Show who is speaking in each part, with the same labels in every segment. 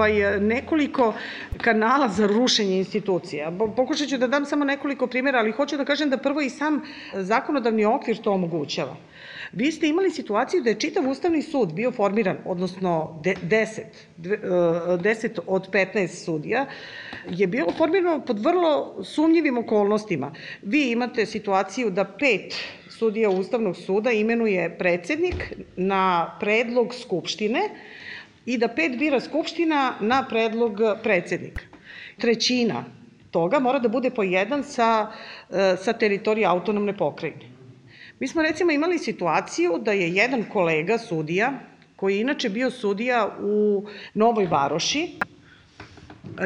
Speaker 1: ovaj, nekoliko kanala za rušenje institucija. Pokušat ću da dam samo nekoliko primjera, ali hoću da kažem da prvo i sam zakonodavni okvir to omogućava. Vi ste imali situaciju da je čitav Ustavni sud bio formiran, odnosno 10, 10 e, od 15 sudija, je bilo formirano pod vrlo sumnjivim okolnostima. Vi imate situaciju da pet sudija Ustavnog suda imenuje predsednik na predlog Skupštine i da pet bira Skupština na predlog predsednika. Trećina toga mora da bude po jedan sa, e, sa teritorije autonomne pokrajine. Mi smo recimo imali situaciju da je jedan kolega sudija, koji je inače bio sudija u Novoj Varoši,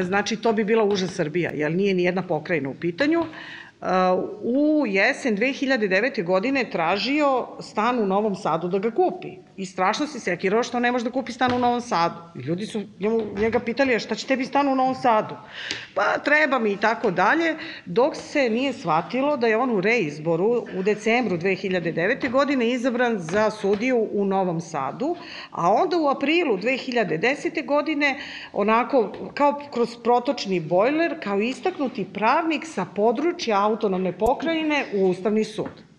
Speaker 1: znači to bi bila uža Srbija, jer nije ni jedna pokrajina u pitanju, u jesen 2009. godine tražio stan u Novom Sadu da ga kupi. I strašno se sekirao što ne može da kupi stan u Novom Sadu. I ljudi su njega pitali, a šta će tebi stan u Novom Sadu? Pa treba mi i tako dalje, dok se nije shvatilo da je on u reizboru u decembru 2009. godine izabran za sudiju u Novom Sadu, a onda u aprilu 2010. godine, onako kao kroz protočni bojler, kao istaknuti pravnik sa područja autonomne pokrajine u Ustavni sud.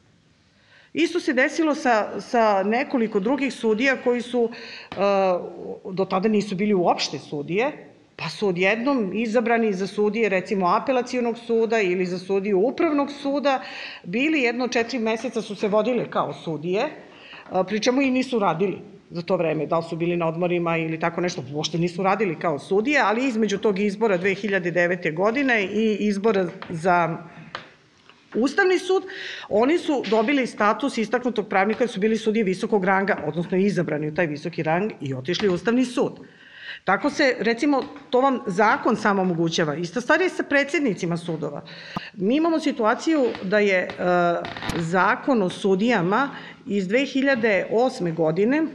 Speaker 1: Isto se desilo sa, sa nekoliko drugih sudija koji su uh, do tada nisu bili uopšte sudije, pa su odjednom izabrani za sudije recimo apelacijonog suda ili za sudiju upravnog suda, bili jedno četiri meseca su se vodile kao sudije, uh, pričemu i nisu radili za to vreme, da li su bili na odmorima ili tako nešto, uopšte nisu radili kao sudije, ali između tog izbora 2009. godine i izbora za Ustavni sud, oni su dobili status istaknutog pravnika, su bili sudije visokog ranga, odnosno izabrani u taj visoki rang i otišli u Ustavni sud. Tako se, recimo, to vam zakon samo omogućava. Ista stvar je sa predsednicima sudova. Mi imamo situaciju da je e, zakon o sudijama iz 2008. godine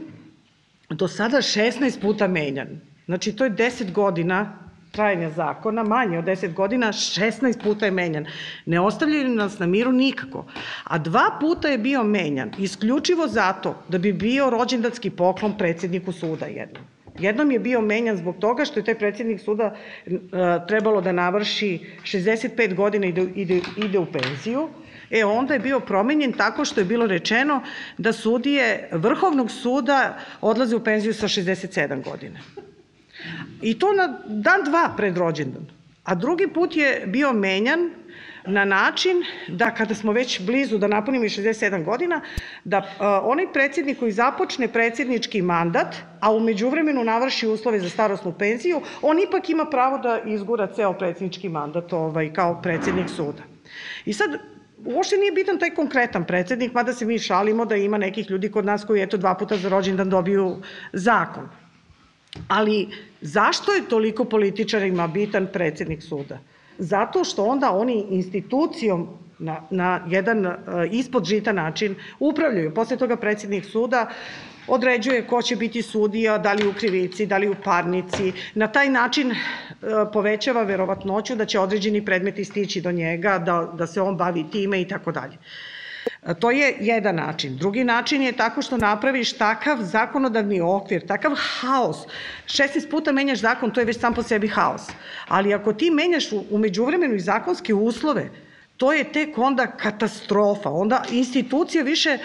Speaker 1: do sada 16 puta menjan. Znači, to je 10 godina trajanja zakona, manje od 10 godina, 16 puta je menjan. Ne ostavljaju nas na miru nikako. A dva puta je bio menjan, isključivo zato da bi bio rođendanski poklon predsedniku suda jednom. Jednom je bio menjan zbog toga što je taj predsednik suda uh, trebalo da navrši 65 godina i da ide, ide u penziju, E onda je bio promenjen tako što je bilo rečeno da sudije Vrhovnog suda odlaze u penziju sa 67 godina. I to na dan dva pred rođendan. A drugi put je bio menjan na način da kada smo već blizu da napunimo i 67 godina, da uh, onaj predsjednik koji započne predsjednički mandat, a umeđu vremenu navrši uslove za starostnu penziju, on ipak ima pravo da izgura ceo predsjednički mandat ovaj, kao predsjednik suda. I sad, uopšte nije bitan taj konkretan predsednik, mada se mi šalimo da ima nekih ljudi kod nas koji eto dva puta za rođendan dobiju zakon. Ali zašto je toliko političarima bitan predsednik suda? Zato što onda oni institucijom na, na jedan uh, ispod žita način upravljaju. Posle toga predsednik suda određuje ko će biti sudija, da li u krivici, da li u parnici. Na taj način uh, povećava verovatnoću da će određeni predmeti stići do njega, da, da se on bavi time i tako dalje. To je jedan način. Drugi način je tako što napraviš takav zakonodavni okvir, takav haos. 16 puta menjaš zakon, to je već sam po sebi haos. Ali ako ti menjaš umeđu vremenu i zakonske uslove, to je tek onda katastrofa. Onda institucija više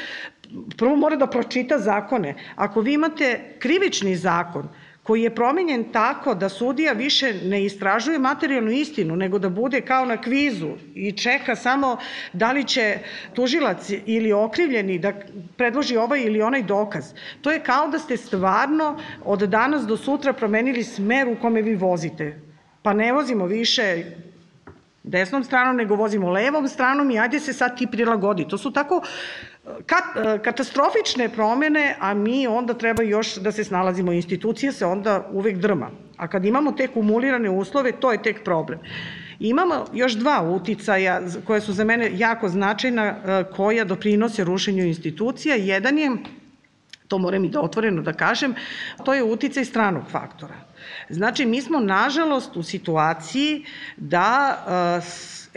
Speaker 1: prvo mora da pročita zakone. Ako vi imate krivični zakon, koji je promenjen tako da sudija više ne istražuje materijalnu istinu, nego da bude kao na kvizu i čeka samo da li će tužilac ili okrivljeni da predloži ovaj ili onaj dokaz. To je kao da ste stvarno od danas do sutra promenili smer u kome vi vozite. Pa ne vozimo više desnom stranom, nego vozimo levom stranom i ajde se sad ti prilagodi. To su tako kat, katastrofične promene, a mi onda treba još da se snalazimo. Institucija se onda uvek drma. A kad imamo te kumulirane uslove, to je tek problem. Imamo još dva uticaja koja su za mene jako značajna, e, koja doprinose rušenju institucija. Jedan je, to moram i da otvoreno da kažem, to je uticaj stranog faktora. Znači, mi smo nažalost u situaciji da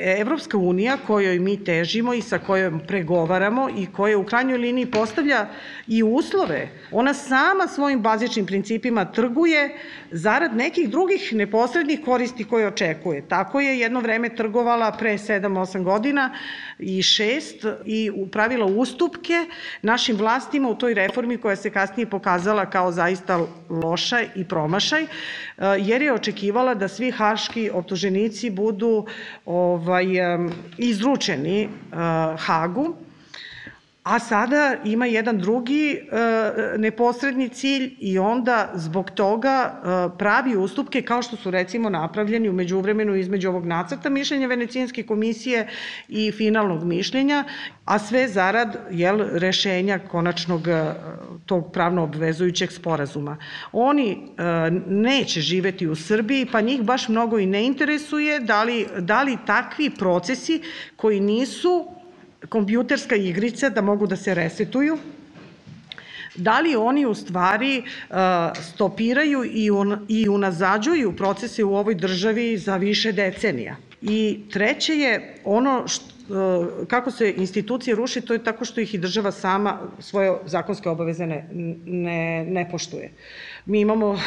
Speaker 1: Evropska unija kojoj mi težimo i sa kojom pregovaramo i koja u krajnjoj liniji postavlja i uslove, ona sama svojim bazičnim principima trguje zarad nekih drugih neposrednih koristi koje očekuje. Tako je jedno vreme trgovala pre 7-8 godina i 6 i upravila ustupke našim vlastima u toj reformi koja se kasnije pokazala kao zaista loša i promašaj, jer je očekivala da svi haški optuženici budu ovaj, izručeni Hagu, a sada ima jedan drugi e, neposredni cilj i onda zbog toga e, pravi ustupke kao što su recimo napravljeni umeđu uvremenu između ovog nacrta mišljenja Venecijanske komisije i finalnog mišljenja, a sve zarad jel, rešenja konačnog e, tog pravno obvezujućeg sporazuma. Oni neće živeti u Srbiji, pa njih baš mnogo i ne interesuje da li, da li takvi procesi koji nisu kompjuterska igrica da mogu da se resetuju, da li oni u stvari uh, stopiraju i unazađuju procese u ovoj državi za više decenija. I treće je ono uh, kako se institucije ruši, to je tako što ih i država sama svoje zakonske obaveze ne, ne, ne poštuje. Mi imamo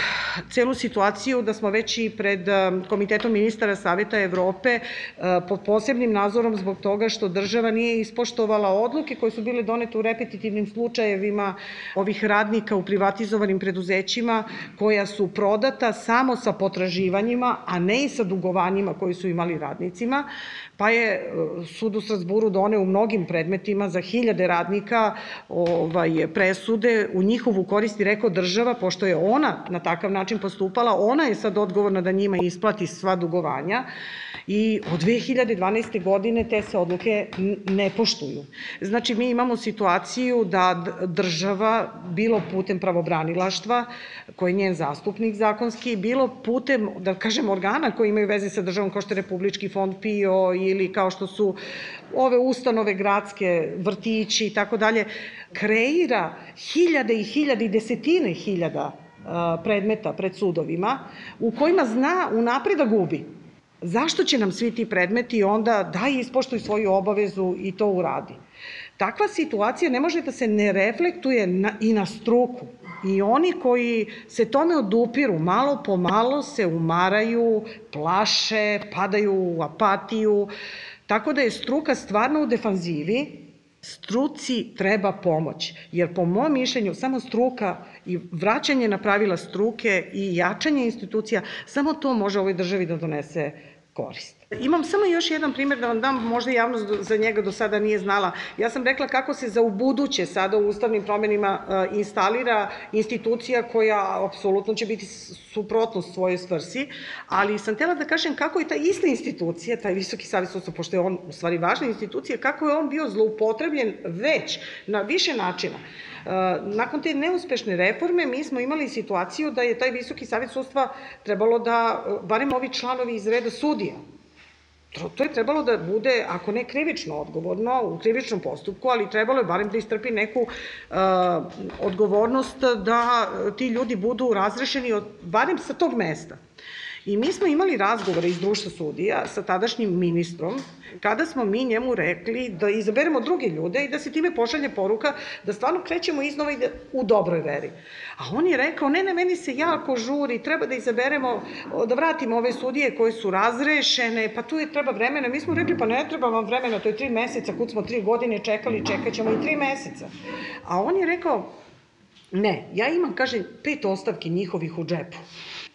Speaker 1: celu situaciju da smo već i pred um, Komitetom ministara Saveta Evrope uh, pod posebnim nazorom zbog toga što država nije ispoštovala odluke koje su bile donete u repetitivnim slučajevima ovih radnika u privatizovanim preduzećima koja su prodata samo sa potraživanjima, a ne i sa dugovanjima koji su imali radnicima, pa je uh, sud u Strasburu doneo u mnogim predmetima za hiljade radnika ovaj, presude u njihovu korist rekao država, pošto je ona na takav način postupala, ona je sad odgovorna da njima isplati sva dugovanja i od 2012. godine te se odluke ne poštuju. Znači, mi imamo situaciju da država, bilo putem pravobranilaštva, koji je njen zastupnik zakonski, bilo putem, da kažem, organa koji imaju veze sa državom, kao što je Republički fond PIO ili kao što su ove ustanove gradske, vrtići i tako dalje, kreira hiljade i hiljade i desetine hiljada predmeta pred sudovima u kojima zna unapred da gubi. Zašto će nam svi ti predmeti onda da ispoštuj svoju obavezu i to uradi? Takva situacija ne može da se ne reflektuje na, i na struku. I oni koji se tome odupiru, malo po malo se umaraju, plaše, padaju u apatiju, tako da je struka stvarno u defanzivi, struci treba pomoć, jer po mom mišljenju samo struka i vraćanje na pravila struke i jačanje institucija, samo to može ovoj državi da donese korist. Imam samo još jedan primjer da vam dam, možda javnost za njega do sada nije znala. Ja sam rekla kako se za ubuduće sada u ustavnim promenima uh, instalira institucija koja apsolutno će biti suprotnost svojoj svrsi, ali sam tela da kažem kako je ta ista institucija, taj Visoki savjet sudstva, pošto je on u stvari važna institucija, kako je on bio zloupotrebljen već na više načina. Uh, nakon te neuspešne reforme mi smo imali situaciju da je taj Visoki savjet sudstva trebalo da, uh, barem ovi članovi iz reda sudija, To, to je trebalo da bude, ako ne krivično odgovorno, u krivičnom postupku, ali trebalo je barem da istrpi neku uh, odgovornost da ti ljudi budu razrešeni od, barem sa tog mesta. I mi smo imali razgovore iz društva sudija sa tadašnjim ministrom, kada smo mi njemu rekli da izaberemo druge ljude i da se time pošalje poruka da stvarno krećemo iznova i da, u dobroj veri. A on je rekao, ne, ne, meni se jako žuri, treba da izaberemo, da vratimo ove sudije koje su razrešene, pa tu je treba vremena. Mi smo rekli, pa ne treba vam vremena, to je tri meseca, kud smo tri godine čekali, čekat ćemo i tri meseca. A on je rekao, ne, ja imam, kaže, pet ostavki njihovih u džepu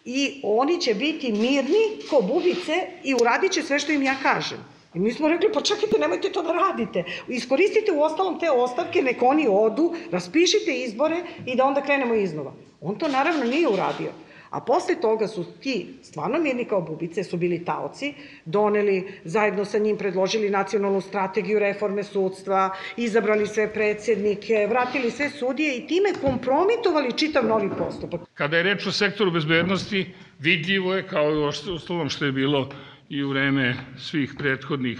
Speaker 1: i oni će biti mirni ko bubice i uradit će sve što im ja kažem. I mi smo rekli, pa čekajte, nemojte to da radite. Iskoristite u ostalom te ostavke, nek oni odu, raspišite izbore i da onda krenemo iznova. On to naravno nije uradio. A posle toga su ti, stvarno mirni kao bubice, su bili taoci, doneli, zajedno sa njim predložili nacionalnu strategiju reforme sudstva, izabrali sve predsednike, vratili sve sudije i time kompromitovali čitav novi postupak.
Speaker 2: Kada je reč o sektoru bezbednosti, vidljivo je, kao i ostalom što je bilo i u vreme svih prethodnih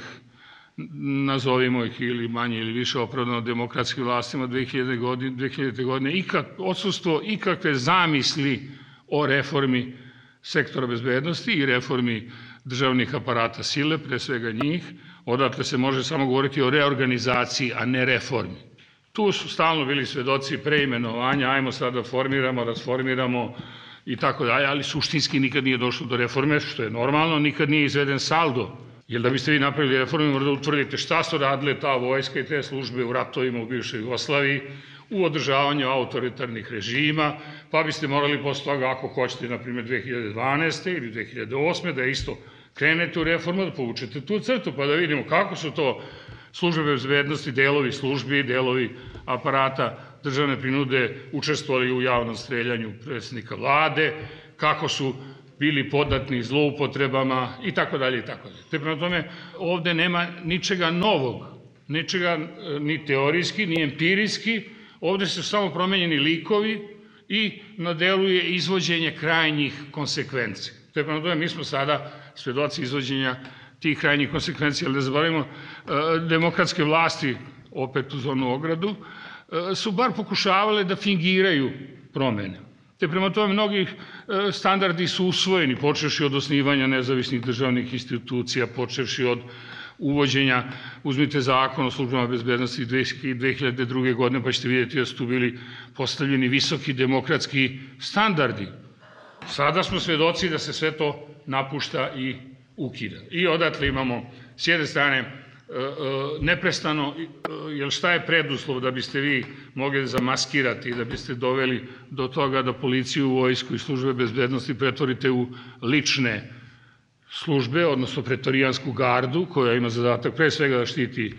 Speaker 2: nazovimo ih ili manje ili više opravdano demokratskim vlastima 2000. godine, 2000. godine ikak, odsustvo ikakve zamisli o reformi sektora bezbednosti i reformi državnih aparata sile, pre svega njih, odatle se može samo govoriti o reorganizaciji, a ne reformi. Tu su stalno bili svedoci preimenovanja, ajmo sad da formiramo, rasformiramo i tako dalje, ali suštinski nikad nije došlo do reforme, što je normalno, nikad nije izveden saldo. Jer da biste vi napravili reforme, morate da utvrdite šta su radile ta vojska i te službe u ratovima u bivšoj Jugoslaviji, u održavanju autoritarnih režima, pa biste morali posle toga, ako hoćete, na primjer, 2012. ili 2008. da isto krenete u reformu, da povučete tu crtu, pa da vidimo kako su to službe bezbednosti, delovi službi, delovi aparata državne prinude učestvovali u javnom streljanju predsednika vlade, kako su bili podatni zloupotrebama i tako dalje i tako dalje. Te prema tome ovde nema ničega novog, ničega e, ni teorijski, ni empirijski, ovde su samo promenjeni likovi i na delu je izvođenje krajnjih konsekvenci. Te prema tome mi smo sada svedoci izvođenja tih krajnjih konsekvencija, ali da zaboravimo, e, demokratske vlasti, opet uz onu ogradu, e, su bar pokušavale da fingiraju promene. Te prema tome mnogi e, standardi su usvojeni, počeši od osnivanja nezavisnih državnih institucija, počeši od uvođenja, uzmite zakon o službama bezbednosti 2002. godine, pa ćete vidjeti da su tu bili postavljeni visoki demokratski standardi. Sada smo svedoci da se sve to napušta i ukida. I odatle imamo s jedne strane e, e, neprestano, e, jer šta je preduslov da biste vi mogli zamaskirati, da biste doveli do toga da policiju, vojsku i službe bezbednosti pretvorite u lične službe, odnosno pretorijansku gardu, koja ima zadatak pre svega da štiti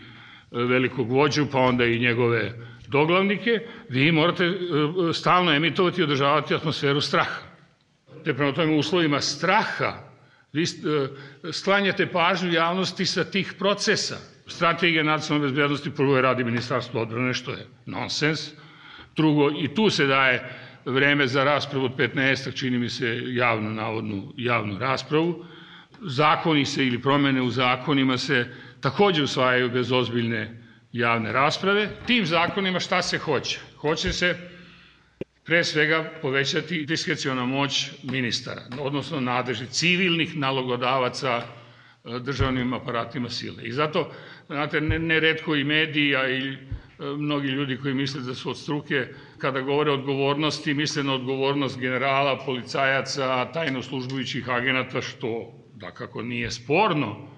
Speaker 2: velikog vođu, pa onda i njegove doglavnike, vi morate stalno emitovati i održavati atmosferu straha. Te prema tome uslovima straha Vi e, sklanjate pažnju javnosti sa tih procesa. Strategija nacionalne bezbednosti prvo je radi ministarstvo odbrane, što je nonsens. Drugo, i tu se daje vreme za raspravu od 15. čini mi se javnu, navodnu javnu raspravu. Zakoni se ili promene u zakonima se takođe usvajaju bez ozbiljne javne rasprave. Tim zakonima šta se hoće? Hoće se pre svega povećati diskreciona moć ministara, odnosno nadležnih civilnih nalogodavaca e, državnim aparatima sile. I zato, znate, neredko i medija i e, mnogi ljudi koji misle da su od struke, kada govore o odgovornosti, misle na odgovornost generala, policajaca, tajno službujućih agenata, što da kako nije sporno,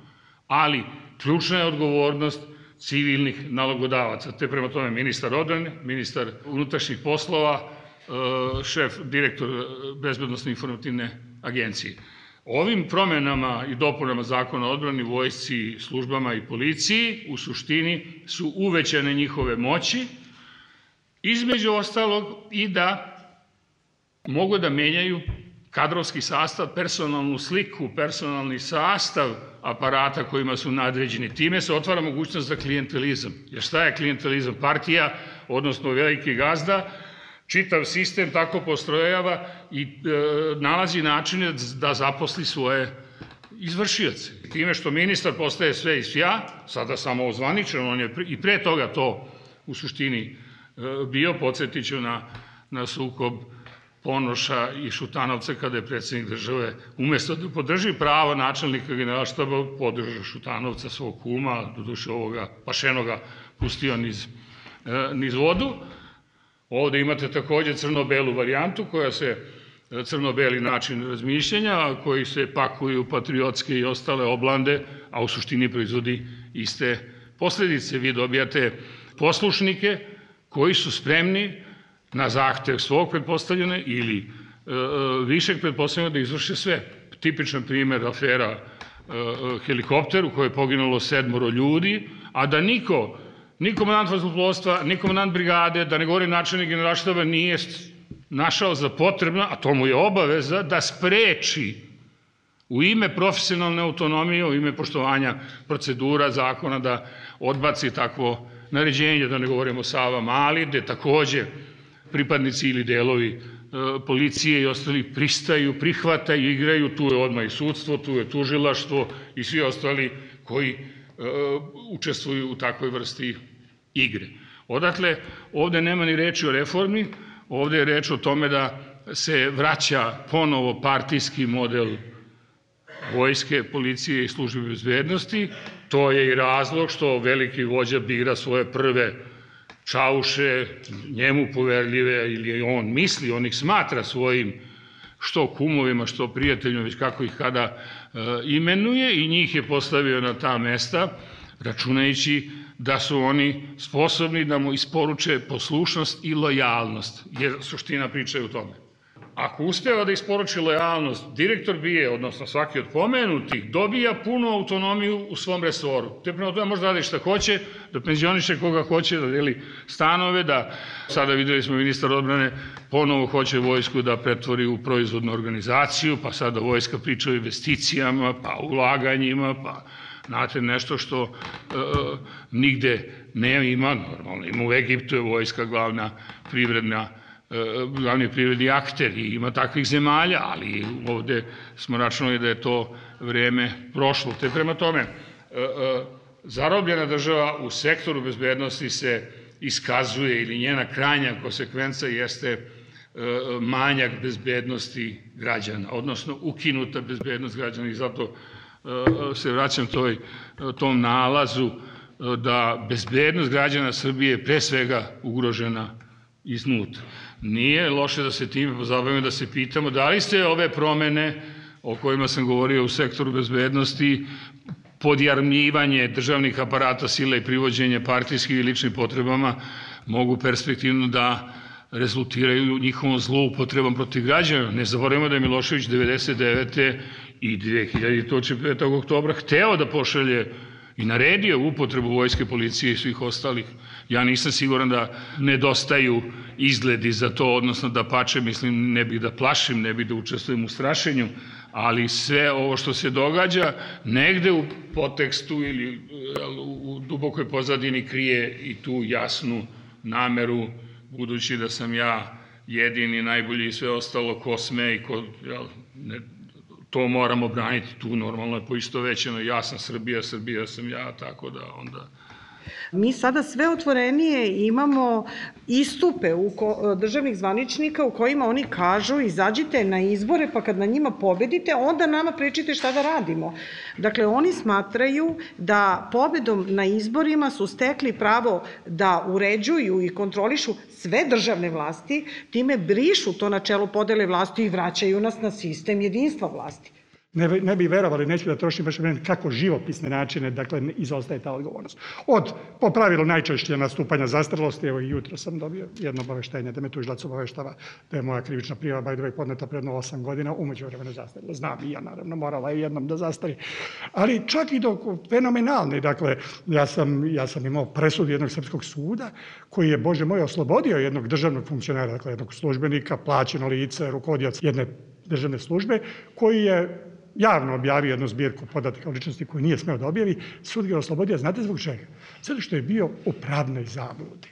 Speaker 2: ali ključna je odgovornost civilnih nalogodavaca. Te prema tome ministar odbrane, ministar unutrašnjih poslova, E, šef, direktor e, Bezbednostne informativne agencije. Ovim promenama i dopunama zakona o odbrani, vojsci, službama i policiji u suštini su uvećane njihove moći, između ostalog i da mogu da menjaju kadrovski sastav, personalnu sliku, personalni sastav aparata kojima su nadređeni. Time se otvara mogućnost za klijentelizam. Jer šta je klijentelizam? Partija, odnosno veliki gazda, čitav sistem tako postrojava i e, nalazi načine da zaposli svoje izvršioce. Time što ministar postaje sve i svja, sada samo ozvaničan, on je i pre toga to u suštini e, bio, podsjetit ću na, na sukob Ponoša i Šutanovca kada je predsednik države umesto da podrži pravo načelnika generalštaba podrža Šutanovca svog kuma, doduše ovoga Pašenoga pustio niz, e, niz vodu, Ovde imate takođe crno-belu varijantu koja se crno-beli način razmišljanja, koji se pakuju patriotske i ostale oblande, a u suštini proizvodi iste posledice. Vi dobijate poslušnike koji su spremni na zahtev svog pretpostavljene ili e, e višeg pretpostavljena da izvrše sve. Tipičan primer afera e, e, helikopter u kojoj je poginulo sedmoro ljudi, a da niko ni komandant vazduhoplovstva, ni komandant brigade, da ne govorim načelnik generalštaba, nije našao za potrebno, a to mu je obaveza, da spreči u ime profesionalne autonomije, u ime poštovanja procedura, zakona, da odbaci takvo naređenje, da ne govorimo Sava Mali, gde takođe pripadnici ili delovi e, policije i ostali pristaju, prihvataju, igraju, tu je odmah i sudstvo, tu je tužilaštvo i svi ostali koji e, učestvuju u takvoj vrsti igre. Odatle, ovde nema ni reči o reformi, ovde je reč o tome da se vraća ponovo partijski model vojske, policije i službe bezbednosti. To je i razlog što veliki vođa bira svoje prve čauše, njemu poverljive ili on misli, on ih smatra svojim što kumovima, što prijateljima, već kako ih kada e, imenuje i njih je postavio na ta mesta, računajući da su oni sposobni da mu isporuče poslušnost i lojalnost, jer suština priča je u tome. Ako uspeva da isporuči lojalnost, direktor bije, odnosno svaki od pomenutih, dobija punu autonomiju u svom resoru. Te prema tome može da radi šta hoće, da penzioniše koga hoće, da deli stanove, da sada videli smo ministar odbrane ponovo hoće vojsku da pretvori u proizvodnu organizaciju, pa sada vojska priča o investicijama, pa ulaganjima, pa znate, nešto što e, nigde ne ima, normalno, ima u Egiptu je vojska glavna privredna E, glavni privredni akter i ima takvih zemalja, ali ovde smo računali da je to vreme prošlo. Te prema tome, e, e, zarobljena država u sektoru bezbednosti se iskazuje ili njena krajnja konsekvenca jeste manjak bezbednosti građana, odnosno ukinuta bezbednost građana i zato se vraćam toj, tom nalazu da bezbednost građana Srbije pre svega ugrožena iznutra. Nije loše da se time pozabavimo, da se pitamo da li ste ove promene o kojima sam govorio u sektoru bezbednosti, podjarmljivanje državnih aparata sile i privođenje partijskih i ličnim potrebama mogu perspektivno da rezultiraju njihovom zloupotrebom protiv građana. Ne zaboravimo da je Milošević 99. i 2005. oktobra hteo da pošalje i naredio upotrebu vojske, policije i svih ostalih. Ja nisam siguran da nedostaju izgledi za to, odnosno da pače, mislim, ne bih da plašim, ne bih da učestvujem u strašenju, ali sve ovo što se događa negde u potekstu ili u dubokoj pozadini krije i tu jasnu nameru, budući da sam ja jedini, najbolji i sve ostalo ko sme i ko, jel, ne, to moramo braniti, tu normalno je poistovećeno, ja sam Srbija, Srbija sam ja, tako da onda
Speaker 1: Mi sada sve otvorenije imamo istupe u ko, državnih zvaničnika u kojima oni kažu izađite na izbore pa kad na njima pobedite onda nama pričite šta da radimo. Dakle, oni smatraju da pobedom na izborima su stekli pravo da uređuju i kontrolišu sve državne vlasti, time brišu to načelo podele vlasti i vraćaju nas na sistem jedinstva vlasti
Speaker 3: ne, ne bi verovali, neću da trošim baš vremena, kako živopisne načine, dakle, izostaje ta odgovornost. Od, po pravilu, najčešće nastupanja zastralosti, evo i jutro sam dobio jedno obaveštenje da me tužilac obaveštava da je moja krivična prijava, by the way, podneta predno 8 godina, umeđu vremena zastarila. Znam i ja, naravno, morala je jednom da zastari. Ali čak i dok fenomenalni, dakle, ja sam, ja sam imao presud jednog srpskog suda, koji je, Bože moj, oslobodio jednog državnog funkcionera, dakle, jednog službenika, plaćeno lice, rukodjac jedne državne službe, koji je javno objavio jednu zbirku podataka o ličnosti koju nije smeo da objavi, sud ga oslobodio, znate zbog čega? Zato što je bio u pravnoj zabludi.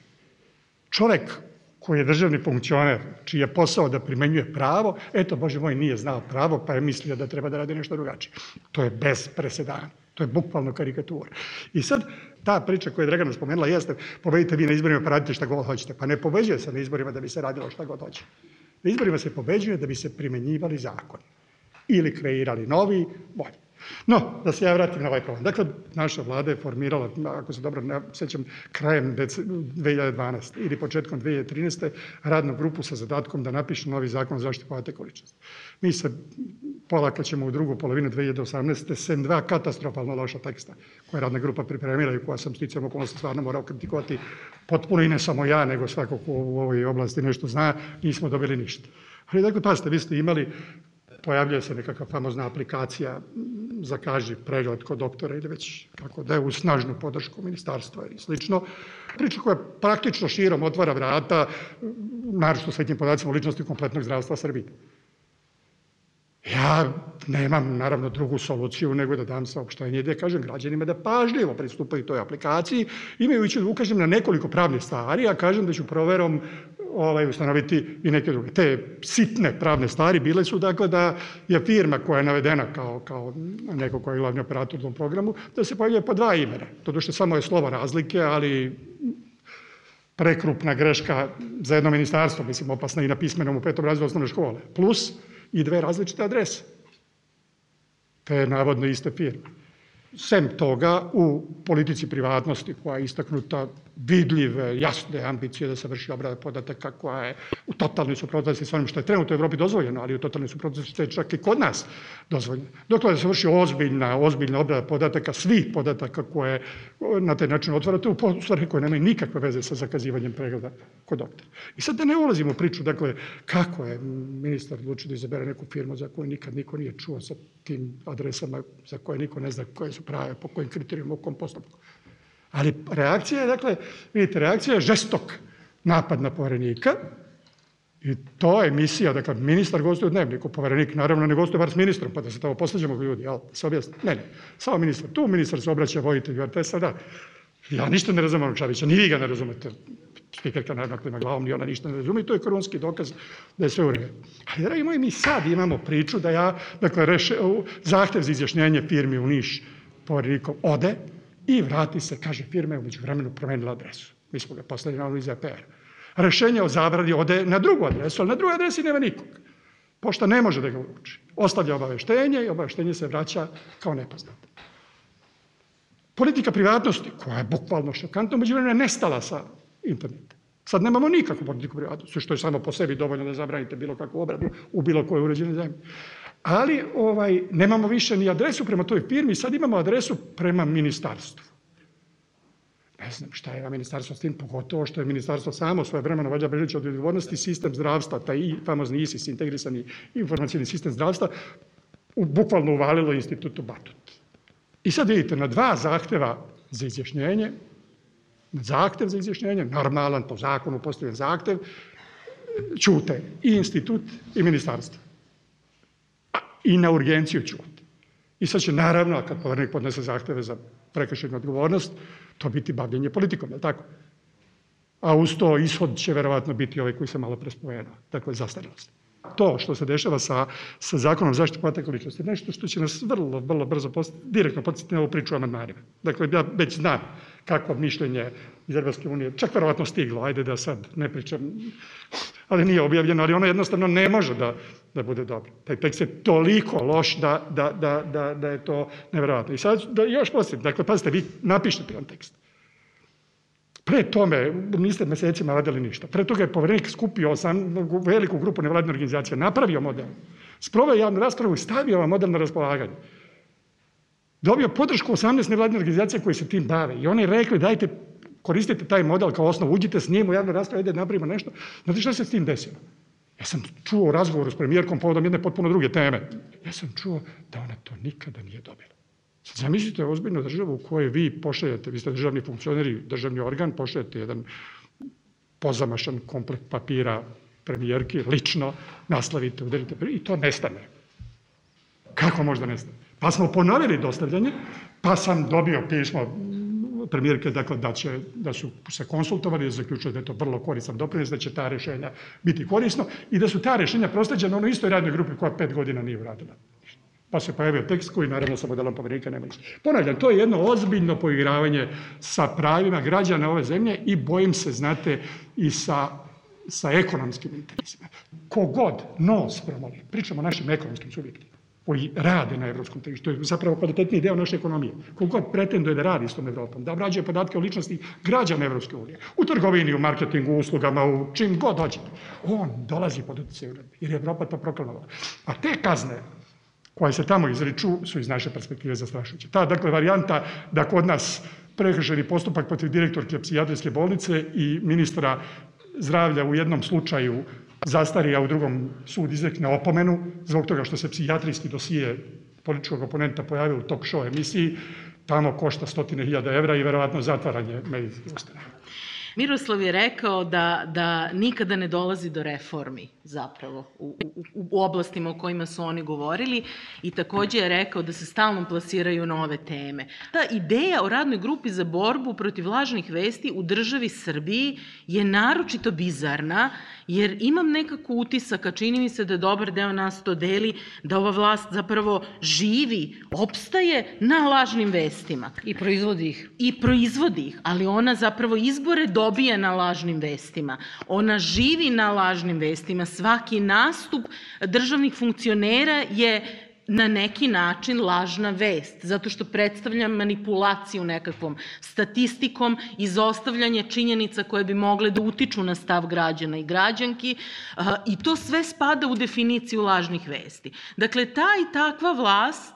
Speaker 3: Čovek koji je državni funkcioner, čiji je posao da primenjuje pravo, eto, Bože moj, nije znao pravo, pa je mislio da treba da radi nešto drugačije. To je bez presedana. To je bukvalno karikatura. I sad, ta priča koju je Dragana spomenula jeste, pobedite vi na izborima, pa radite šta god hoćete. Pa ne pobeđuje se na izborima da bi se radilo šta god hoće. Na izborima se pobeđuje da bi se primenjivali zakoni ili kreirali novi, bolji. No, da se ja vratim na ovaj problem. Dakle, naša vlada je formirala, ako se dobro ne sećam, krajem 2012. ili početkom 2013. radnu grupu sa zadatkom da napiše novi zakon o zaštiti podataka ličnosti. Mi se polako ćemo u drugu polovinu 2018. sem dva katastrofalno loša teksta koje je radna grupa pripremila i koja sam sticam okolnosti stvarno morao kritikovati potpuno i ne samo ja, nego svako ko u ovoj oblasti nešto zna, nismo dobili ništa. Ali dakle, pazite, vi ste imali pojavljuje se nekakva famozna aplikacija za kaži pregled kod doktora ili već kako da je u snažnu podršku ministarstva i slično. Priča koja praktično širom otvara vrata, naravno sa tim podacima o ličnosti kompletnog zdravstva Srbije. Ja nemam, naravno, drugu soluciju nego da dam saopštenje da kažem građanima da pažljivo pristupaju toj aplikaciji, imajući da ukažem na nekoliko pravnih stvari, a kažem da ću proverom ovaj, ustanoviti i neke druge. Te sitne pravne stvari bile su dakle da je firma koja je navedena kao, kao neko koji je glavni operator u tom programu, da se pojavljuje po dva imena. To duše samo je slovo razlike, ali prekrupna greška za jedno ministarstvo, mislim opasna i na pismenom u petom razredu osnovne škole, plus i dve različite adrese. Te navodno iste firme. Sem toga, u politici privatnosti koja je istaknuta vidljive, jasne ambicije da se vrši obrada podataka koja je u totalnoj suprotnosti sa onim što je trenutno u Evropi dozvoljeno, ali u totalnoj suprotnosti što je čak i kod nas dozvoljeno. Dokle da se vrši ozbiljna, ozbiljna obrada podataka, svih podataka koje na taj način otvarate u stvari koje nemaju nikakve veze sa zakazivanjem pregleda kod doktora. I sad da ne ulazimo u priču, dakle, kako je ministar odlučio da izabere neku firmu za koju nikad niko nije čuo sa tim adresama za koje niko ne zna koje su prave, po kojim kriterijima, u kom postupku. Ali reakcija je, dakle, vidite, reakcija je žestok napad na poverenika i to je emisija, dakle, ministar gostuje u dnevniku, poverenik naravno ne gostuje bar s ministrom, pa da se tamo posleđamo ljudi, jel, da se objasni. Ne, ne, samo ministar, tu ministar se obraća vojitelju RTS-a, da, ja ništa ne razumem Čavića, ni vi ga ne razumete, spikerka naravno klima glavom, ni ona ništa ne razume i to je krunski dokaz da je sve u redu. Ali, dragi moji, mi sad imamo priču da ja, dakle, reše, zahtev za izjašnjenje firmi u Niš poverenikom ode, i vrati se, kaže, firma je umeđu vremenu promenila adresu. Mi smo ga poslali na iz EPR. Rešenje o zabradi ode na drugu adresu, ali na drugoj adresi nema nikog. Pošta ne može da ga uruči. Ostavlja obaveštenje i obaveštenje se vraća kao nepoznato. Politika privatnosti, koja je bukvalno šokantna, među vremenu je nestala sa interneta. Sad nemamo nikakvu politiku privatnosti, što je samo po sebi dovoljno da zabranite bilo kakvu obradu u bilo kojoj uređenoj zemlji. Ali ovaj, nemamo više ni adresu prema toj firmi, sad imamo adresu prema ministarstvu. Ne znam šta je ministarstvo s tim, pogotovo što je ministarstvo samo svoje vremeno valjda brežiće od odgovornosti sistem zdravstva, taj famozni ISIS, integrisani informacijni sistem zdravstva, u, bukvalno uvalilo institutu Batut. I sad vidite, na dva zahteva za izjašnjenje, na zahtev za izjašnjenje, normalan po zakonu postavljen zahtev, čute i institut i ministarstvo i na urgenciju čuvati. I sad će naravno, kad povernik podnese zahteve za prekršenu odgovornost, to biti bavljenje politikom, je li tako? A uz to ishod će verovatno biti ovaj koji sam malo prespomenuo, dakle zastarelost. To što se dešava sa, sa zakonom zaštite podataka ličnosti, nešto što će nas vrlo, vrlo brzo post, direktno podsjetiti na ovu priču o amandmanima. Dakle, ja već znam kakvo mišljenje iz Evropske unije, čak verovatno stiglo, ajde da sad ne pričam, ali nije objavljeno, ali ono jednostavno ne može da, da bude dobro. Taj tekst je toliko loš da, da, da, da, da je to neverovatno. I sad da još postavim, dakle, pazite, vi napišete jedan tekst. Pre tome, niste mesecima radili ništa. Pre toga je poverenik skupio sam, veliku grupu nevladne organizacije, napravio model, sproveo javnu raspravu i stavio vam model na raspolaganje. Dobio podršku 18 nevladne organizacije koje se tim bave i oni rekli dajte koristite taj model kao osnov, uđite s njim u javnu raspravu, ajde napravimo nešto. Znate šta se s tim desilo? Ja sam čuo u razgovoru s premijerkom povodom jedne potpuno druge teme. Ja sam čuo da ona to nikada nije dobila. Sad zamislite ozbiljnu državu u kojoj vi pošaljete, vi ste državni funkcioneri, državni organ, pošaljete jedan pozamašan komplet papira premijerki, lično, naslavite, udarite i to nestane. Kako možda nestane? Pa smo ponovili dostavljanje, pa sam dobio pismo premijerke, dakle, da, će, da su se konsultovali, da zaključili da je to vrlo koristan doprinos, da će ta rešenja biti korisno i da su ta rešenja prosleđena onoj istoj radnoj grupi koja pet godina nije uradila. Pa se pojavio tekst koji naravno sa modelom poverenika nema ništa. Ponavljam, to je jedno ozbiljno poigravanje sa pravima građana ove zemlje i bojim se, znate, i sa sa ekonomskim interesima. Kogod nos promoli, pričamo o našim ekonomskim subjektima, koji rade na evropskom tržištu, to je zapravo kvalitetniji deo naše ekonomije. Kogod pretenduje da radi s tom Evropom, da obrađuje podatke o ličnosti građana Evropske unije, u trgovini, u marketingu, uslugama, u čim god dođete, on dolazi pod utjecaj uredbe, jer je Evropa to proklamovala. A te kazne koje se tamo izriču su iz naše perspektive zastrašujuće. Ta, dakle, varijanta da kod nas prekršeni postupak protiv direktorke psihijatrijske bolnice i ministra zdravlja u jednom slučaju zastari, a u drugom sud izrekne opomenu zbog toga što se psihijatrijski dosije političkog oponenta pojavio u talk show emisiji, tamo košta stotine hiljada evra i verovatno zatvaranje medicinske ustanove.
Speaker 4: Miroslav je rekao da, da nikada ne dolazi do reformi zapravo u, u, u oblastima o kojima su oni govorili i takođe je rekao da se stalno plasiraju nove teme. Ta ideja o radnoj grupi za borbu protiv lažnih vesti u državi Srbiji je naročito bizarna jer imam nekako utisak, a čini mi se da dobar deo nas to deli, da ova vlast zapravo živi, opstaje na lažnim vestima.
Speaker 5: I proizvodi ih.
Speaker 4: I proizvodi ih, ali ona zapravo izbore do dobija na lažnim vestima. Ona živi na lažnim vestima. Svaki nastup državnih funkcionera je na neki način lažna vest, zato što predstavlja manipulaciju nekakvom statistikom, izostavljanje činjenica koje bi mogle da utiču na stav građana i građanki i to sve spada u definiciju lažnih vesti. Dakle, ta i takva vlast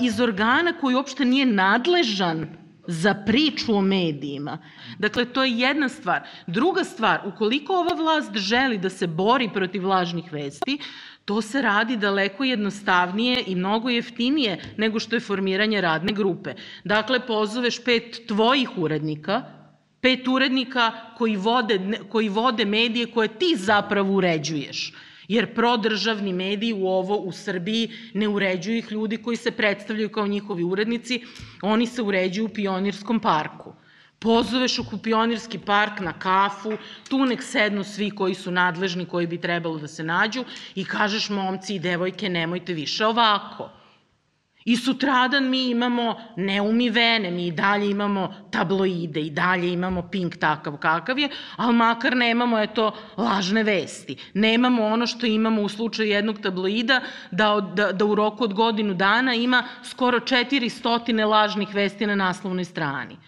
Speaker 4: iz organa koji uopšte nije nadležan za priču o medijima. Dakle, to je jedna stvar. Druga stvar, ukoliko ova vlast želi da se bori protiv lažnih vesti, To se radi daleko jednostavnije i mnogo jeftinije nego što je formiranje radne grupe. Dakle, pozoveš pet tvojih urednika, pet urednika koji vode, koji vode medije koje ti zapravo uređuješ. Jer prodržavni mediji u ovo u Srbiji ne uređuju ih ljudi koji se predstavljaju kao njihovi urednici, oni se uređuju u Pionirskom parku pozoveš u Kupionirski park na kafu, tu nek sednu svi koji su nadležni, koji bi trebalo da se nađu i kažeš momci i devojke nemojte više ovako. I sutradan mi imamo neumivene, mi i dalje imamo tabloide, i dalje imamo pink takav kakav je, ali makar nemamo eto, lažne vesti. Nemamo ono što imamo u slučaju jednog tabloida, da, da, da u roku od godinu dana ima skoro 400 lažnih vesti na naslovnoj strani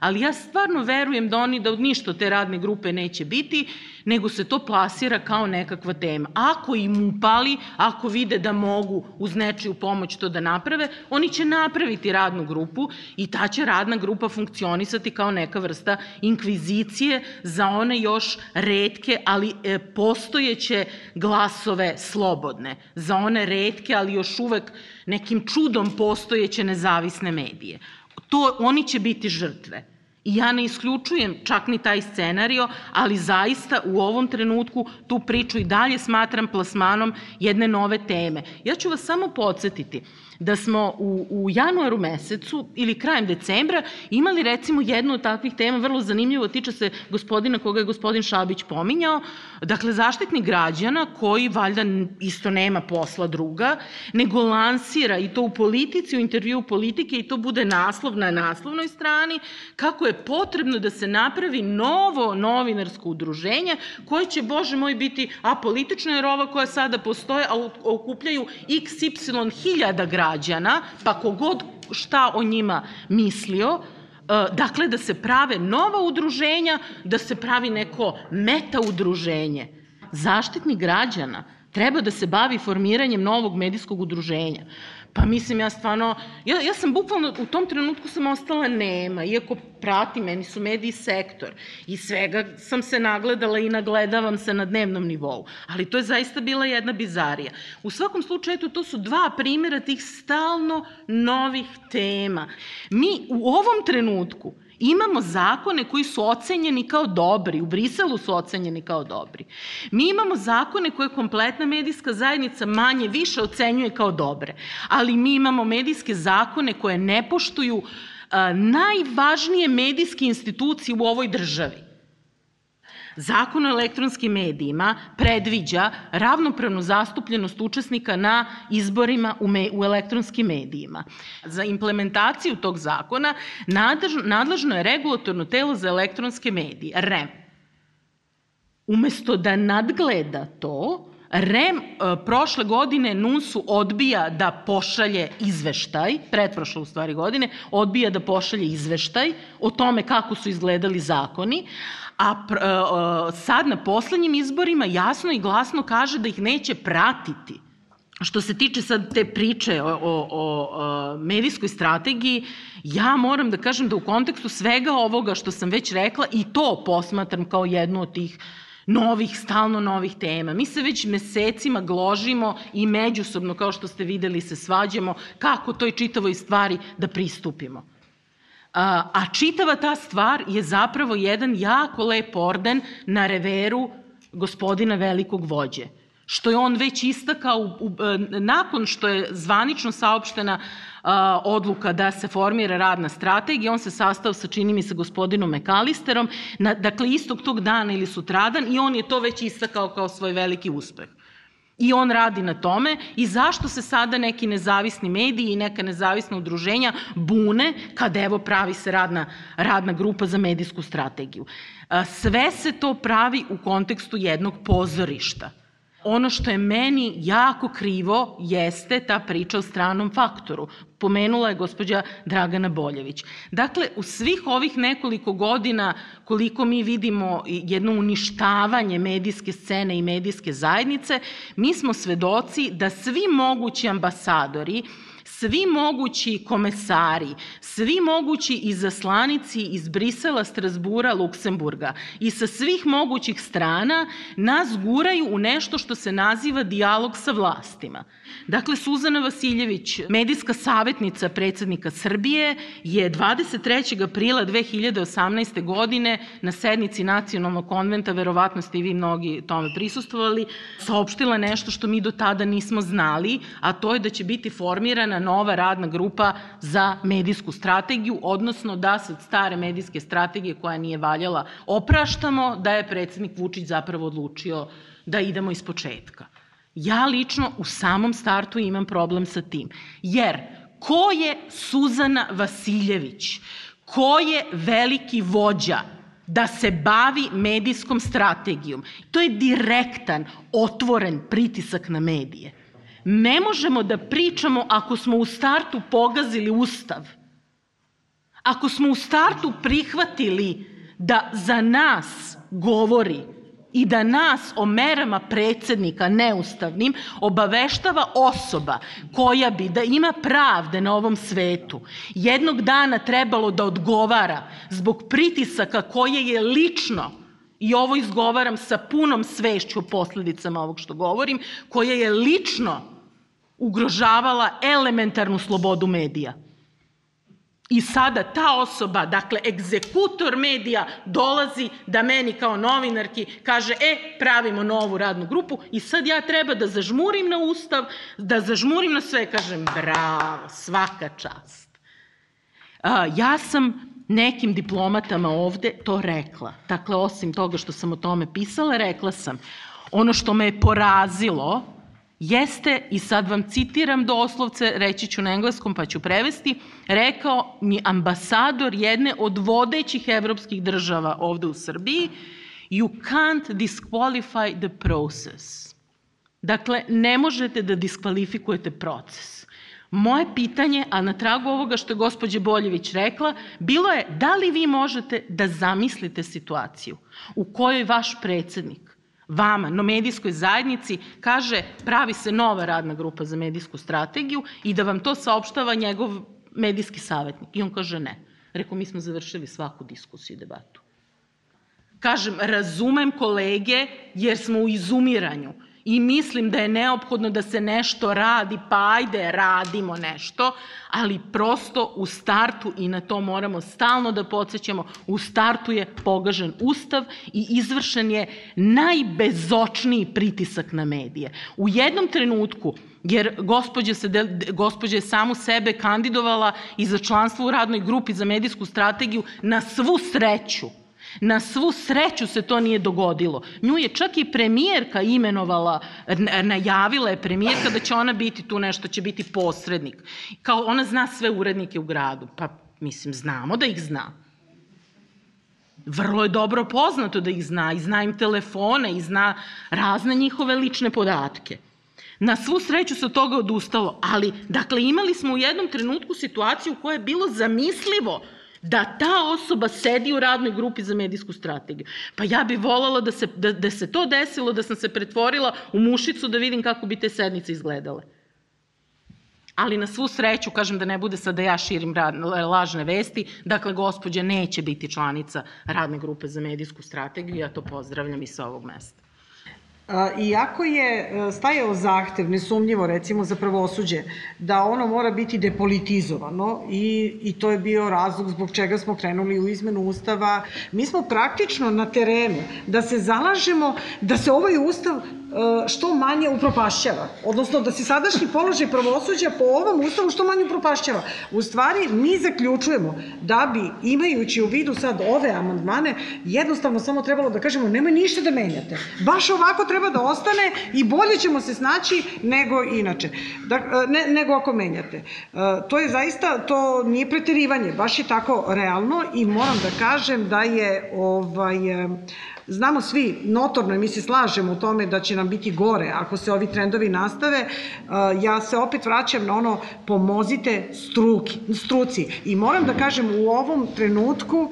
Speaker 4: ali ja stvarno verujem da oni, da ništa te radne grupe neće biti, nego se to plasira kao nekakva tema. Ako im upali, ako vide da mogu uz nečiju pomoć to da naprave, oni će napraviti radnu grupu i ta će radna grupa funkcionisati kao neka vrsta inkvizicije za one još redke, ali e, postojeće glasove slobodne, za one redke, ali još uvek nekim čudom postojeće nezavisne medije to oni će biti žrtve. I ja ne isključujem čak ni taj scenario, ali zaista u ovom trenutku tu priču i dalje smatram plasmanom jedne nove teme. Ja ću vas samo podsjetiti da smo u, u januaru mesecu ili krajem decembra imali recimo jednu od takvih tema, vrlo zanimljivo, tiče se gospodina koga je gospodin Šabić pominjao, dakle zaštitnik građana koji valjda isto nema posla druga, nego lansira i to u politici, u intervju politike i to bude naslov na naslovnoj strani, kako je potrebno da se napravi novo novinarsko udruženje koje će, bože moj, biti apolitično, jer ova koja sada postoje, a okupljaju xy hiljada građana građana, pa kogod šta o njima mislio, e, dakle da se prave nova udruženja, da se pravi neko meta udruženje. Zaštitnik građana treba da se bavi formiranjem novog medijskog udruženja. Pa mislim, ja stvarno, ja, ja sam bukvalno, u tom trenutku sam ostala nema, iako prati, meni su mediji sektor i svega sam se nagledala i nagledavam se na dnevnom nivou. Ali to je zaista bila jedna bizarija. U svakom slučaju, to su dva primjera tih stalno novih tema. Mi u ovom trenutku Imamo zakone koji su ocenjeni kao dobri, u Briselu su ocenjeni kao dobri. Mi imamo zakone koje kompletna medijska zajednica manje više ocenjuje kao dobre, ali mi imamo medijske zakone koje ne poštuju a, najvažnije medijske institucije u ovoj državi. Zakon o elektronskim medijima predviđa ravnopravnu zastupljenost učesnika na izborima u, me, u elektronskim medijima. Za implementaciju tog zakona nadležno, nadležno je regulatorno telo za elektronske medije, REM. Umesto da nadgleda to, REM e, prošle godine NUNS-u odbija da pošalje izveštaj, pretprošle u stvari godine, odbija da pošalje izveštaj o tome kako su izgledali zakoni, a pr, uh, sad na poslednjim izborima jasno i glasno kaže da ih neće pratiti. Što se tiče sad te priče o, o, o medijskoj strategiji, ja moram da kažem da u kontekstu svega ovoga što sam već rekla i to posmatram kao jednu od tih novih, stalno novih tema. Mi se već mesecima gložimo i međusobno, kao što ste videli, se svađamo kako toj čitavoj stvari da pristupimo. A, a čitava ta stvar je zapravo jedan jako lep orden na reveru gospodina velikog vođe što je on već istakao u, u, nakon što je zvanično saopštena a, odluka da se formira radna strategija, on se sastao sa čini mi se gospodinom Mekalisterom, na, dakle istog tog dana ili sutradan i on je to već istakao kao svoj veliki uspeh. I on radi na tome i zašto se sada neki nezavisni mediji i neka nezavisna udruženja bune kad evo pravi se radna, radna grupa za medijsku strategiju. Sve se to pravi u kontekstu jednog pozorišta. Ono što je meni jako krivo jeste ta priča o stranom faktoru. Pomenula je gospođa Dragana Boljević. Dakle, u svih ovih nekoliko godina koliko mi vidimo jedno uništavanje medijske scene i medijske zajednice, mi smo svedoci da svi mogući ambasadori svi mogući komesari, svi mogući izaslanici iz Brisela, Strasbura, Luksemburga i sa svih mogućih strana nas guraju u nešto što se naziva dijalog sa vlastima. Dakle, Suzana Vasiljević, medijska savjetnica predsednika Srbije, je 23. aprila 2018. godine na sednici Nacionalnog konventa, verovatno ste i vi mnogi tome prisustovali, saopštila nešto što mi do tada nismo znali, a to je da će biti formirana nova radna grupa za medijsku strategiju, odnosno da se od stare medijske strategije koja nije valjala opraštamo, da je predsednik Vučić zapravo odlučio da idemo iz početka. Ja lično u samom startu imam problem sa tim. Jer ko je Suzana Vasiljević? Ko je veliki vođa da se bavi medijskom strategijom? To je direktan, otvoren pritisak na medije. Ne možemo da pričamo ako smo u startu pogazili ustav. Ako smo u startu prihvatili da za nas govori i da nas o merama predsednika neustavnim obaveštava osoba koja bi da ima pravde na ovom svetu jednog dana trebalo da odgovara zbog pritisaka koje je lično i ovo izgovaram sa punom svešću o posledicama ovog što govorim, koja je lično ugrožavala elementarnu slobodu medija. I sada ta osoba, dakle, egzekutor medija, dolazi da meni kao novinarki kaže, e, pravimo novu radnu grupu i sad ja treba da zažmurim na ustav, da zažmurim na sve, kažem, bravo, svaka čast. A, ja sam nekim diplomatama ovde to rekla. Dakle, osim toga što sam o tome pisala, rekla sam, ono što me je porazilo, jeste, i sad vam citiram doslovce, reći ću na engleskom pa ću prevesti, rekao mi ambasador jedne od vodećih evropskih država ovde u Srbiji, you can't disqualify the process. Dakle, ne možete da diskvalifikujete proces. Moje pitanje, a na tragu ovoga što je gospođa Boljević rekla, bilo je da li vi možete da zamislite situaciju u kojoj vaš predsednik vama, no medijskoj zajednici, kaže pravi se nova radna grupa za medijsku strategiju i da vam to saopštava njegov medijski savjetnik. I on kaže ne. Rekao, mi smo završili svaku diskusiju i debatu. Kažem, razumem kolege jer smo u izumiranju i mislim da je neophodno da se nešto radi, pa ajde, radimo nešto, ali prosto u startu, i na to moramo stalno da podsjećamo, u startu je pogažen ustav i izvršen je najbezočniji pritisak na medije. U jednom trenutku jer gospođa, se, gospođa je samu sebe kandidovala i za članstvo u radnoj grupi za medijsku strategiju na svu sreću Na svu sreću se to nije dogodilo. Nju je čak i premijerka imenovala, najavila je premijerka da će ona biti tu nešto, će biti posrednik. Kao ona zna sve urednike u gradu. Pa, mislim, znamo da ih zna. Vrlo je dobro poznato da ih zna i zna im telefone i zna razne njihove lične podatke. Na svu sreću se od toga odustalo, ali, dakle, imali smo u jednom trenutku situaciju koja je bilo zamislivo da ta osoba sedi u radnoj grupi za medijsku strategiju. Pa ja bih volala da se, da, da se to desilo, da sam se pretvorila u mušicu da vidim kako bi te sednice izgledale. Ali na svu sreću, kažem da ne bude sad da ja širim lažne vesti, dakle, gospođa neće biti članica radne grupe za medijsku strategiju, ja to pozdravljam i sa ovog mesta.
Speaker 1: Iako je e, stajao zahtev, nesumnjivo recimo za pravosuđe, da ono mora biti depolitizovano i, i to je bio razlog zbog čega smo krenuli u izmenu Ustava, mi smo praktično na terenu da se zalažemo da se ovaj Ustav E, što manje upropašćava. Odnosno da se sadašnji položaj pravosuđa po ovom ustavu što manje upropašćava. U stvari, mi zaključujemo da bi, imajući u vidu sad ove amandmane, jednostavno samo trebalo da kažemo nemoj ništa da menjate. Baš ovako treba treba da ostane i bolje ćemo se snaći nego inače, da, ne, nego ako menjate. To je zaista, to nije preterivanje, baš je tako realno i moram da kažem da je ovaj, Znamo svi, notorno i mi se slažemo u tome da će nam biti gore ako se ovi trendovi nastave. Ja se opet vraćam na ono pomozite struki, struci. I moram da kažem u ovom trenutku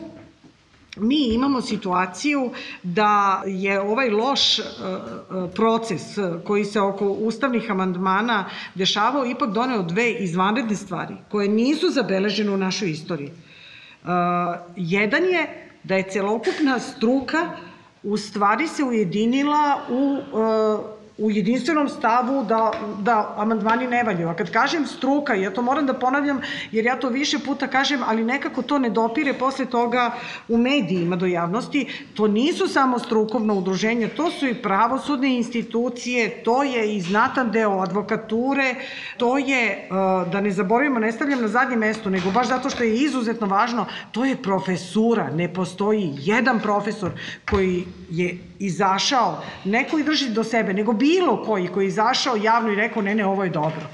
Speaker 1: mi imamo situaciju da je ovaj loš proces koji se oko ustavnih amandmana dešavao ipak doneo dve izvanredne stvari koje nisu zabeležene u našoj istoriji. Jedan je da je celokupna struka u stvari se ujedinila u e, u jedinstvenom stavu da, da amandmani ne valjaju. A kad kažem struka, ja to moram da ponavljam, jer ja to više puta kažem, ali nekako to ne dopire posle toga u medijima do javnosti, to nisu samo strukovno udruženje, to su i pravosudne institucije, to je i znatan deo advokature, to je, e, da ne zaboravimo, ne stavljam na zadnje mesto, nego baš zato što je izuzetno važno, to je profesura. Ne postoji jedan profesor koji je izašao, ne koji drži do sebe, nego bilo koji koji je izašao javno i rekao ne, ne, ovo je dobro.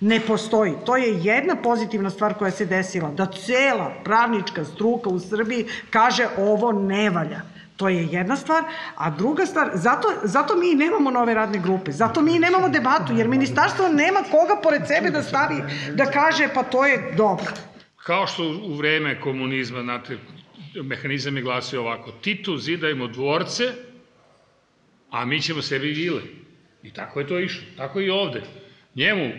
Speaker 1: Ne postoji. To je jedna pozitivna stvar koja se desila, da cela pravnička struka u Srbiji kaže ovo ne valja. To je jedna stvar, a druga stvar, zato, zato mi nemamo nove radne grupe, zato mi nemamo debatu, jer ministarstvo nema koga pored sebe da stavi, da kaže pa to je dobro.
Speaker 2: Kao što u vreme komunizma, znate, mehanizam je glasio ovako, Titu zidajmo dvorce, a mi ćemo sebi vile. I tako je to išlo. Tako i ovde. Njemu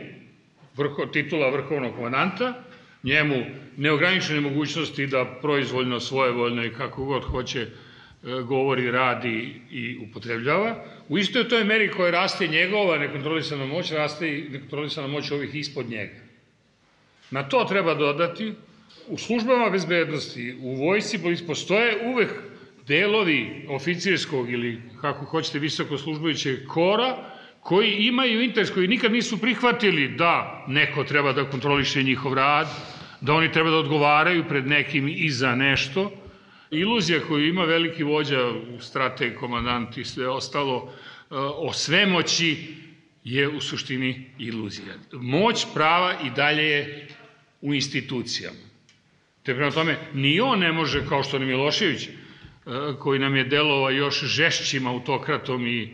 Speaker 2: vrho, titula vrhovnog komandanta, njemu neograničene mogućnosti da proizvoljno, svojevoljno i kako god hoće e, govori, radi i upotrebljava. U istoj toj meri koja raste njegova nekontrolisana moć, raste i nekontrolisana moć ovih ispod njega. Na to treba dodati, u službama bezbednosti, u vojsi postoje uvek delovi oficirskog ili kako hoćete visoko službujućeg kora koji imaju interes, koji nikad nisu prihvatili da neko treba da kontroliše njihov rad, da oni treba da odgovaraju pred nekim i za nešto. Iluzija koju ima veliki vođa, strateg, komandant i sve ostalo, e, o svemoći je u suštini iluzija. Moć prava i dalje je u institucijama. Te prema tome, ni on ne može, kao što ni Milošević, E, koji nam je delovao još žešćim autokratom i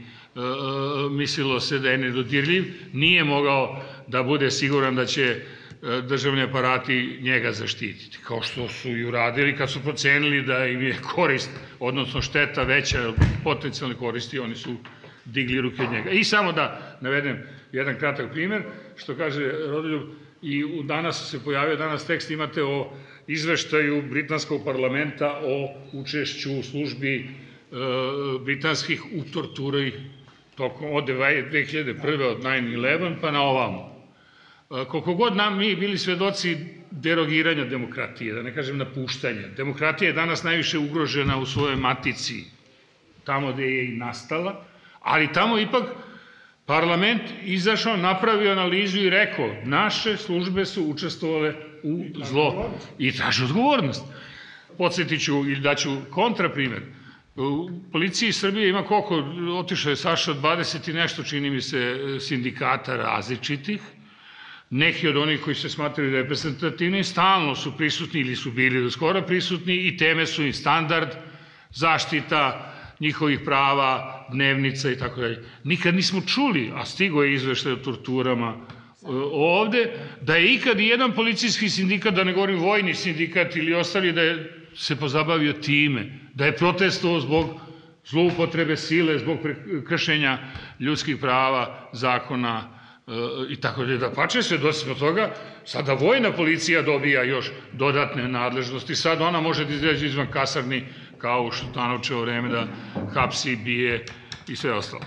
Speaker 2: mislilo se da je nedodirljiv, nije mogao da bude siguran da će državni aparati njega zaštititi, kao što su i uradili kad su procenili da im je korist, odnosno šteta veća od potencijalne koristi, oni su digli ruke od njega. I samo da navedem jedan kratak primer, što kaže Rodoljub, i danas se pojavio, danas tekst imate o izveštaju Britanskog parlamenta o učešću u službi e, britanskih u torturi tokom od 2001. od 9-11 pa na ovamo. E, koliko god nam mi bili svedoci derogiranja demokratije, da ne kažem napuštanja, demokratija je danas najviše ugrožena u svojoj matici, tamo gde je i nastala, ali tamo ipak parlament izašao, napravio analizu i rekao naše službe su učestvovale u zlo i traži odgovornost. Podsjetit ću ili daću kontraprimer. U policiji Srbije ima koliko, otišao je Saša, 20 i nešto, čini mi se, sindikata različitih. Neki od onih koji se smatraju reprezentativni stalno su prisutni ili su bili do skora prisutni i teme su im standard, zaštita njihovih prava, dnevnica i tako dalje. Nikad nismo čuli, a stigo je izveštaj o torturama, ovde, da je ikad jedan policijski sindikat, da ne govorim vojni sindikat ili ostali, da je se pozabavio time, da je protestovao zbog zloupotrebe sile, zbog kršenja ljudskih prava, zakona e, i tako da da pače sve smo toga, sada vojna policija dobija još dodatne nadležnosti, sad ona može da izređe izvan kasarni kao u Šutanovčevo vreme da hapsi, bije i sve ostalo.